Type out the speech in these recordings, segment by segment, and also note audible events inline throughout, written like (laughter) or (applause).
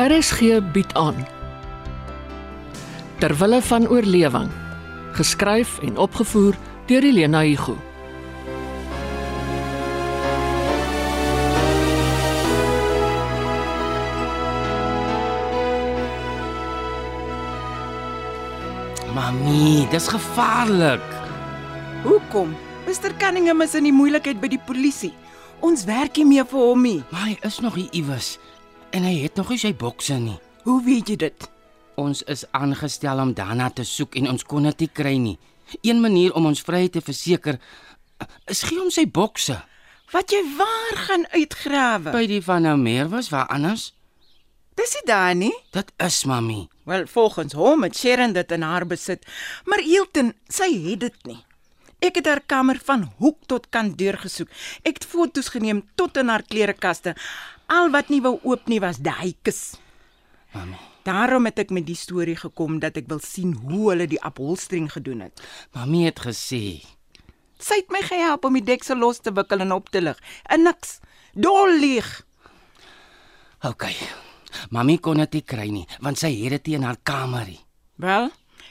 RSG bied aan Terwille van oorlewing geskryf en opgevoer deur Elena Igu Mami, dis gevaarlik. Hoekom? Mr Cunningham is in die moeilikheid by die polisie. Ons werk nie meer vir hom nie. Maar hy is nog hier iewers en hy het nog nie sy bokse nie. Hoe weet jy dit? Ons is aangestel om daarna te soek en ons kon dit nie kry nie. Een manier om ons vryheid te verseker is gee hom sy bokse. Wat jy waar gaan uitgrawe? By die van Amer was waar anders? Dis nie daar nie. Dit is mami. Wel, volgens hom het Sharon dit in haar besit, maar Hilton, sy het dit nie. Ek het haar kamer van hoek tot kant deurgesoek. Ek het foto's geneem tot in haar klerekaste. Al wat nie wou oop nie was daai kus. Mami. Daarom het ek met die storie gekom dat ek wil sien hoe hulle die upholstering gedoen het. Mami het gesê Sy het my gehelp om die deksel los te wikkel en op te lig. En niks. Dol lieg. OK. Mami kon dit nie kry nie, want sy het dit in haar kamer nie. Wel,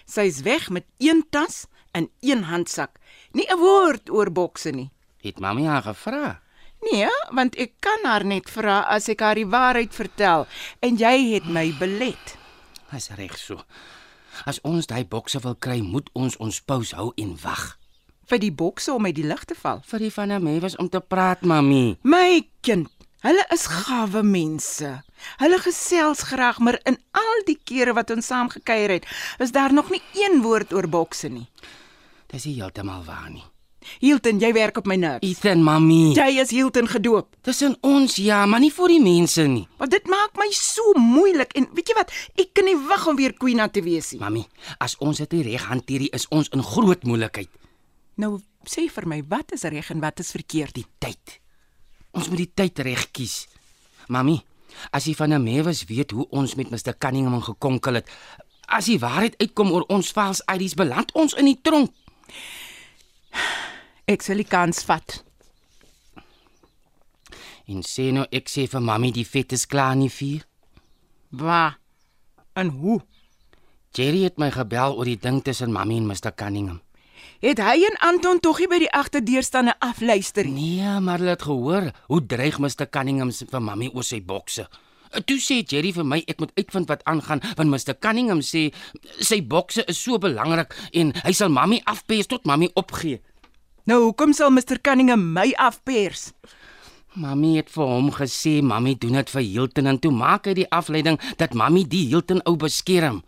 sy's weg met een tas en een handsak. Nie 'n woord oor bokse nie. Het mami haar gevra? Nee, want ek kan haar net vra as ek haar die waarheid vertel en jy het my belet. Dis reg so. As ons daai bokse wil kry, moet ons ons pause hou en wag. vir die bokse om uit die lug te val. Vir die van Amer was om te praat, mami. My kind, hulle is gawe mense. Hulle gesels graag, maar in al die kere wat ons saam gekuier het, is daar nog nie een woord oor bokse nie. Dis heeltemal waar nie. Hilton, jy werk op my nerves. Ethan, mami. Jy is Hilton gedoop. Tussen ons ja, maar nie vir die mense nie. Maar dit maak my so moeilik en weet jy wat? Ek kan nie wag om weer Queen te wees nie. Mami, as ons dit nie reg hanteer nie, is ons in groot moeilikheid. Nou sê vir my, wat is reg en wat is verkeerd? Die tyd. Ons moet die tyd reg kies. Mami, as jy van 'n mewes weet hoe ons met Mr Cunningham gekonkel het, as die waarheid uitkom oor ons vals IDs beland ons in die tronk. Ek sal die kans vat. En sê nou ek sê vir mami die vet is klaar nie vier. Waar? En hoe? Jerry het my gebel oor die ding tussen mami en Mr Cunningham. Het hy en Anton tog nie by die agterdeur staan en afluister nie? Nee, maar hulle het gehoor hoe dreig Mr Cunningham vir mami oor sy bokse. Toe sê Jerry vir my ek moet uitvind wat aangaan want Mr Cunningham sê sy bokse is so belangrik en hy sal mami afpers tot mami opgee. Nou hoekom sal Mr Cunningham my afpers? Mami het vir hom gesê mami doen dit vir Hilton en toe maak hy die afleiding dat mami die Hilton ou beskerm.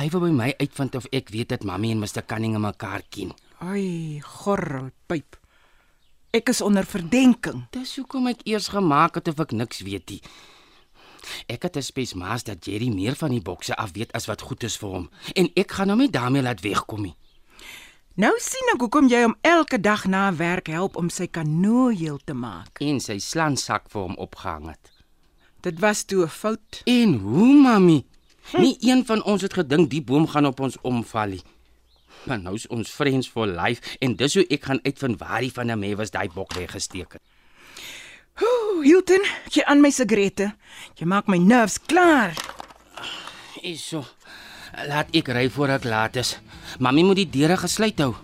Hy wil by my uitvind of ek weet dat mami en Mr Cunningham mekaar ken. Ai, gorrelpyp. Ek is onder verdenking. Dis hoekom ek eers gemaak het of ek niks weet nie. Ek het spesmaas dat Jerry meer van die bokse af weet as wat goed is vir hom en ek gaan hom nie daarmee laat wegkom nie. Nou sien ek hoekom jy hom elke dag na werk help om sy kanoe heel te maak. En sy slansak vir hom opgehang het. Dit was toe 'n fout. En hoe, mami? Nie een van ons het gedink die boom gaan op ons omval nie. Maar nou is ons friends for life en dis hoe ek gaan uitvind waar die van 'n me was daai bok weggesteek het. Ooh, Hilton, jy aan my sigarette. Jy maak my nerves klaar. Eso. Laat ek ry voor ek laat is. Mami moet die deure gesluit hou.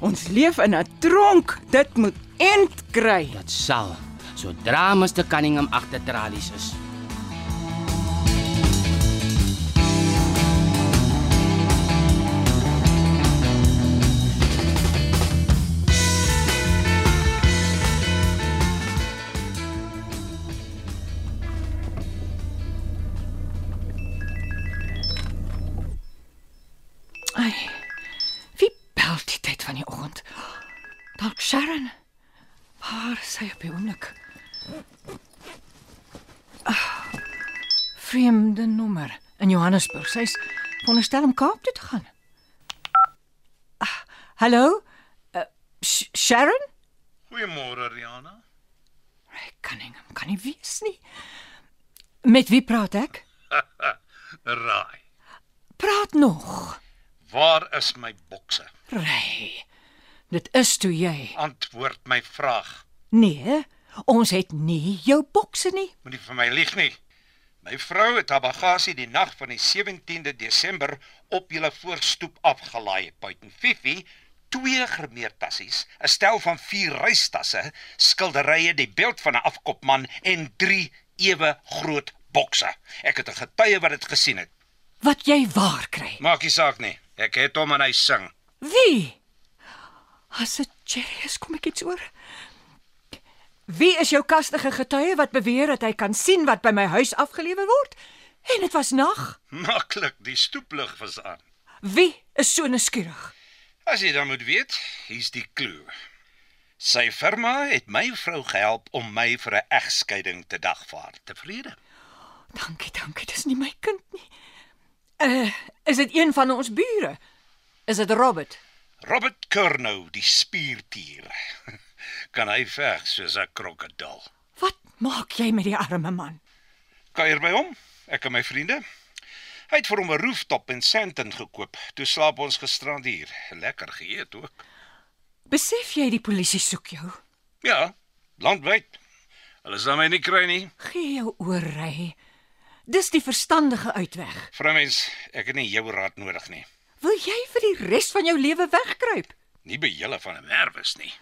Ons leef in 'n tronk. Dit moet end kry. Dit sal sodra Mr Cunningham agter tralies is. Dalk Sharon. Waar is sy op die oomblik? Ah, vreemde nommer in Johannesburg. Sy's veronderstel om Kaap toe te gaan. Ah, hallo? Uh, Sh Sharon? Goeiemôre Rihanna. Kan nie, kan nie wees nie. Met wie praat ek? (laughs) Raai. Praat nog. Waar is my bokse? Ry. Dit is toe jy. Antwoord my vraag. Nee, ons het nie jou bokse nie. Moenie vir my lieg nie. My vrou het haar bagasie die nag van die 17de Desember op julle voorstoep afgelaai. Buiten Fifi twee gemeertassies, 'n stel van vier reistasse, skilderye, die beeld van 'n afkopman en drie ewe groot bokse. Ek het 'n getuie wat dit gesien het. Wat jy waar kry. Maak nie saak nie. Ek het hom en hy sing. Wie? As dit Jerry is, kom ek iets oor. Wie is jou kastige getuie wat beweer dat hy kan sien wat by my huis afgelewer word? En dit was nag. Maklik, die stoeplig was aan. Wie is so nuuskierig? As jy dan moet weet, hier's die klou. Sy firma het my vrou gehelp om my vir 'n egskeiding te dagvaar. Tevrede? Dankie, dankie, dis nie my kind nie. Uh, is dit een van ons bure? Is dit Robert? Robert Curnow, die spiertier. (laughs) kan hy veg soos 'n krokodil. Wat maak jy met die arme man? Kuier by hom, ek en my vriende. Hy het vir hom 'n rooftop in Sandton gekoop. Toe slaap ons gisterand hier. Lekker geëet ook. Besef jy die polisie soek jou? Ja, landwyd. Hulle sal my nie kry nie. Gee jou oor ry. Dis die verstandige uitweg. Vrou mens, ek het nie jou raad nodig nie. Wil jy vir die res van jou lewe wegkruip? Nie by julle van 'n nervus nie.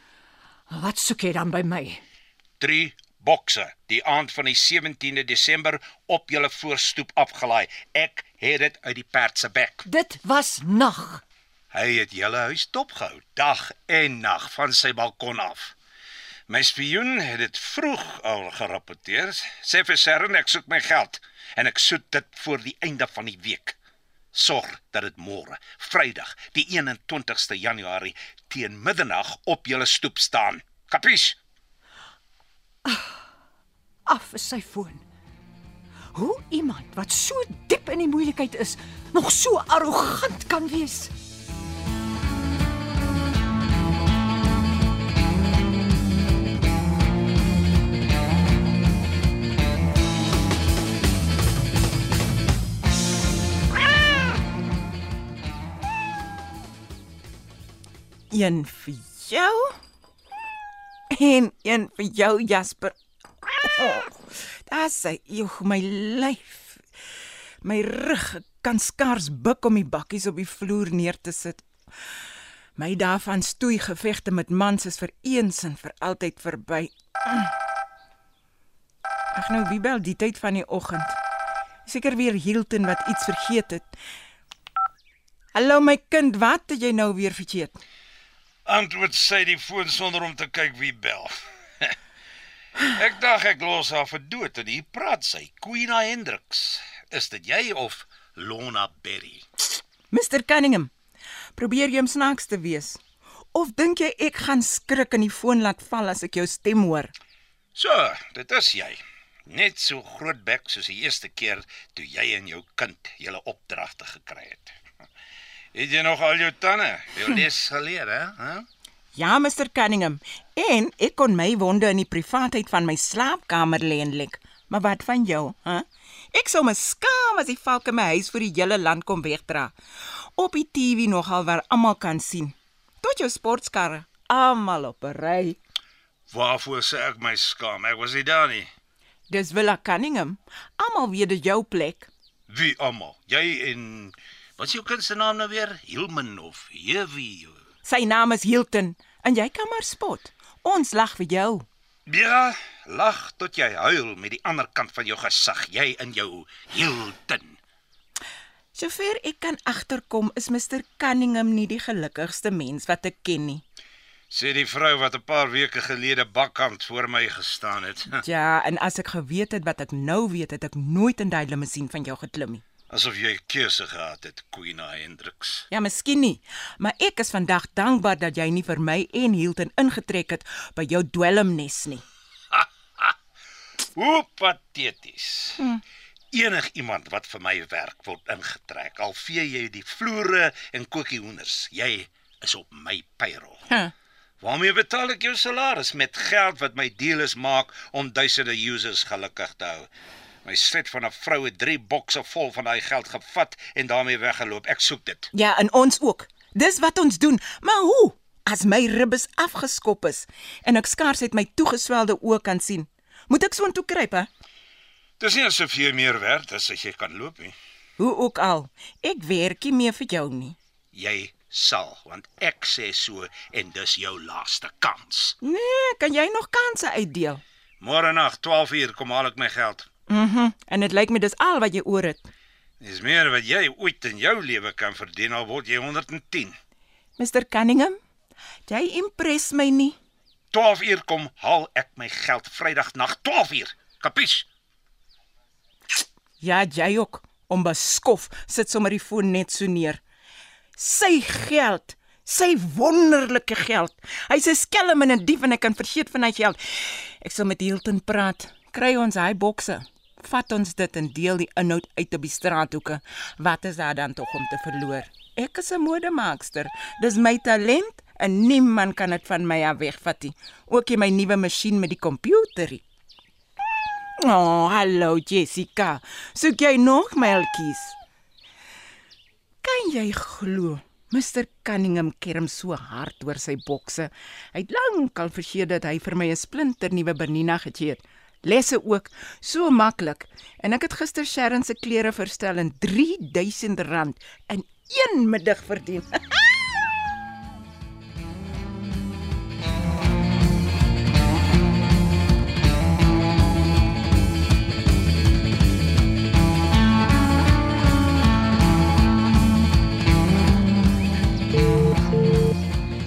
Wat soek jy dan by my? 3 bokse die aand van die 17de Desember op julle voorstoep afgelaai. Ek het dit uit die perd se bek. Dit was nag. Hy het julle huis dopgehou dag en nag van sy balkon af. My spioen het dit vroeg al gerapporteer. Sê vir Sharon ek soek my geld en ek soek dit voor die einde van die week. Sorg dat dit môre, Vrydag, die 21ste Januarie teen middernag op julle stoep staan. Kapies? Af is sy foon. Hoe iemand wat so diep in die moeilikheid is, nog so arrogant kan wees. Een vir jou en een vir jou Jasper. Oh, Daar sê joh my lyf. My rug kan skaars buik om die bakkies op die vloer neer te sit. My dae van stoei gevegte met mans is vir eens en vir altyd verby. Ag nou wie bel die tyd van die oggend? Seker weer Hilton wat iets vergeet het. Hallo my kind, wat het jy nou weer vergeet? Antwoord sy die foon sonder om te kyk wie bel. (laughs) ek dink ek los haar vir dood en hier praat sy, Queen Hendricks. Is dit jy of Lona Berry? Mr Cunningham, probeer jy om snaaks te wees? Of dink jy ek gaan skrik en die foon laat val as ek jou stem hoor? So, dit is jy. Net so groot bek soos die eerste keer toe jy en jou kind julle opdragte gekry het. Het jy nog al jou tande? Jou les geleer, hè? Hæ? Ja, Mr Cunningham, en ek kon my wonde in die privaatheid van my slaapkamer lê en lek. Maar wat van jou, hè? Ek sou my skaam as die valke my huis vir die hele land kom wegdra. Op die TV nogal waar almal kan sien. Tot jou sportkarre, almal op 'n ry. Waarvoor sê ek my skaam? Ek was nie daar nie. Dis Villa Cunningham. Almal weet dit jou plek. Wie almal? Jy en wat is jou kind se naam nou weer? Hilman of Hewie? Sy naam is Hilton en jy kan maar spot. Ons lag vir jou. Ja, lag tot jy huil met die ander kant van jou gesig, jy in jou Hilton. Sover ek kan agterkom, is Mr Cunningham nie die gelukkigste mens wat ek ken nie. Sê die vrou wat 'n paar weke gelede bakkant voor my gestaan het. (laughs) Ja, en as ek geweet het wat ek nou weet, het ek nooit in daai limousine van jou geklim nie. Asof jy 'n keuse gehad het, Queen Hendricks. Ja, miskien nie, maar ek is vandag dankbaar dat jy nie vir my en Hilton ingetrek het by jou dwelmnes nie. (laughs) Hoe pateties. Hm. Enig iemand wat vir my werk word ingetrek. Al vee jy die vloere en kookie hoenders, jy is op my payroll. Huh. Waarmee betaal ek jou salaris met geld wat my dealers maak om duisende users gelukkig te hou? My slet van 'n vrou het 3 bokse vol van daai geld gevat en daarmee weggeloop. Ek soek dit. Ja, en ons ook. Dis wat ons doen. Maar hoe? As my ribbes afgeskop is en ek skaars uit my toegeswelde oë kan sien, moet ek so intoe kruip, hè? Dis nie asof jy meer werd is as jy kan loop nie. Hoe ook al, ek werk nie meer vir jou nie. Jy sal, want ek sê so en dis jou laaste kans. Nee, kan jy nog kansse uitdeel? Môre nag 12uur kom haal ek my geld. Mhm. En dit lyk my dis al wat jy oor het. Dis meer wat jy ooit in jou lewe kan verdien al word jy 110. Mr Cunningham, jy impress my nie. 12uur kom haal ek my geld Vrydag nag 12uur. Kapies? Ja, jy ook. Onbeskof sit sommer die foon net so neer. Sy geld, sy wonderlike geld. Hy's 'n skelm en 'n dief en ek kan vergeet van hy geld. Ek sal met Hilton praat. Kry ons hy bokse. Vat ons dit en deel die inhoud uit op die straathoeke. Wat is daar dan tog om te verloor? Ek is 'n modemaakster. Dis my talent en niemand kan dit van my af wegvat nie. Ook nie my nuwe masjien met die komputerie. Oh, hallo Jessica. Soek jy nog melktjies? Kan jy glo? Mr Cunningham kerm so hard oor sy bokse. Hy het lank al vergeet dat hy vir my 'n splinter nuwe Bernina gegee het. Lesse ook so maklik. En ek het gister Sharon se klere verstel en R3000 in een middag verdien. (laughs)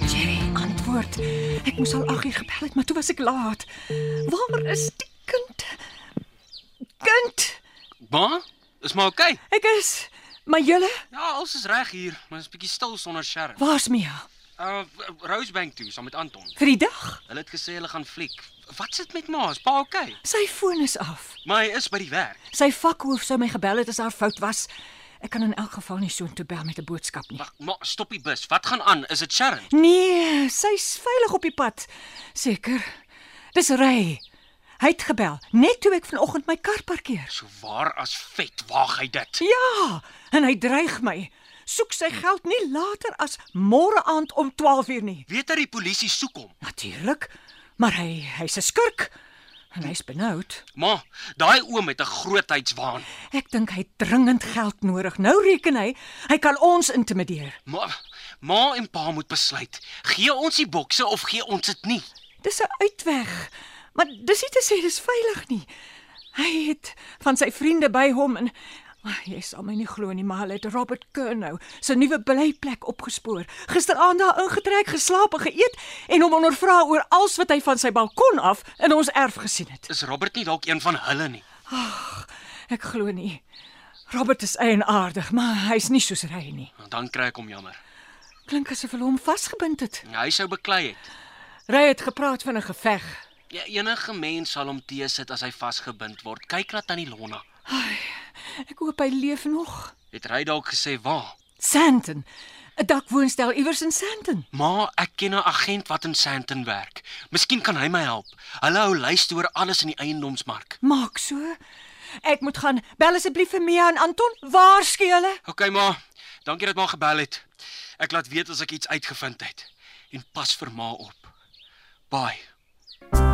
Jerry, antwoord. Ek moes al 8 uur gebel het, maar toe was ek laat. Waar is die kind? Kind, Ma, is maar oukei. Okay. ek is maar julle, Ja, alles is reg hier, maar is bietjie stil sonder Sharon. waar's Mia? Uh Rosebank toe saam met Anton. Vir die dag. Hulle het gesê hulle gaan fliek. Wat sit met Ma? Is pa oukei? Okay? Sy foon is af. Maar hy is by die werk. Sy vakhoof sou my gebel het as haar fout was. Ek kan in elk geval nie so intoe bel met 'n boodskap nie. Wag, ma, stop die bus. Wat gaan aan? Is dit Sharon? Nee, sy's veilig op die pad. Seker. Dis Ray. Hy het gebel net toe ek vanoggend my kar parkeer. So waar as vet waag hy dit. Ja, en hy dreig my. Soek sy geld nie later as môre aand om 12uur nie. Weet hy die polisie soek hom? Natuurlik, maar hy hy's 'n skurk en hy's benoud. Ma, daai oom het 'n grootheidswaan. Ek dink hy het dringend geld nodig. Nou reken hy, hy kan ons intimideer. Ma, ma en pa moet besluit. Gee ons die bokse of gee ons dit nie? Dis 'n uitweg. Maar dis nie te sê dis veilig nie. Hy het van sy vriende by hom en maar jy sal my nie glo nie, maar hulle het Robert Kernow se nuwe blyplek opgespoor. Gisteraand daar ingetrek, geslaap en geëet en hom ondervra oor alles wat hy van sy balkon af in ons erf gesien het. Is Robert nie dalk een van hulle nie? Ek glo nie. Robert is eienaardig, maar hy's nie soos hy nie. Dan kry ek hom jammer. Klink asof hulle hom vasgebind het. Hy sou beklei het. Ry het gepraat van 'n geveg. Ja, enige mens sal hom teesit as hy vasgebind word. Kyk na tannie Lona. Ek hoop hy leef nog. Het hy dalk gesê waar? Sandton. 'n Dakwoonstel iewers in Sandton. Ma, ek ken 'n agent wat in Sandton werk. Miskien kan hy my help. Hulle hou lyste oor alles in die eiendomsmark. Maak so. Ek moet gaan. Bel asseblief vir Mia en Anton. Waarsku hulle. OK, ma. Dankie dat ma gebel het. Ek laat weet as ek iets uitgevind het. En pas vir ma op. Bye.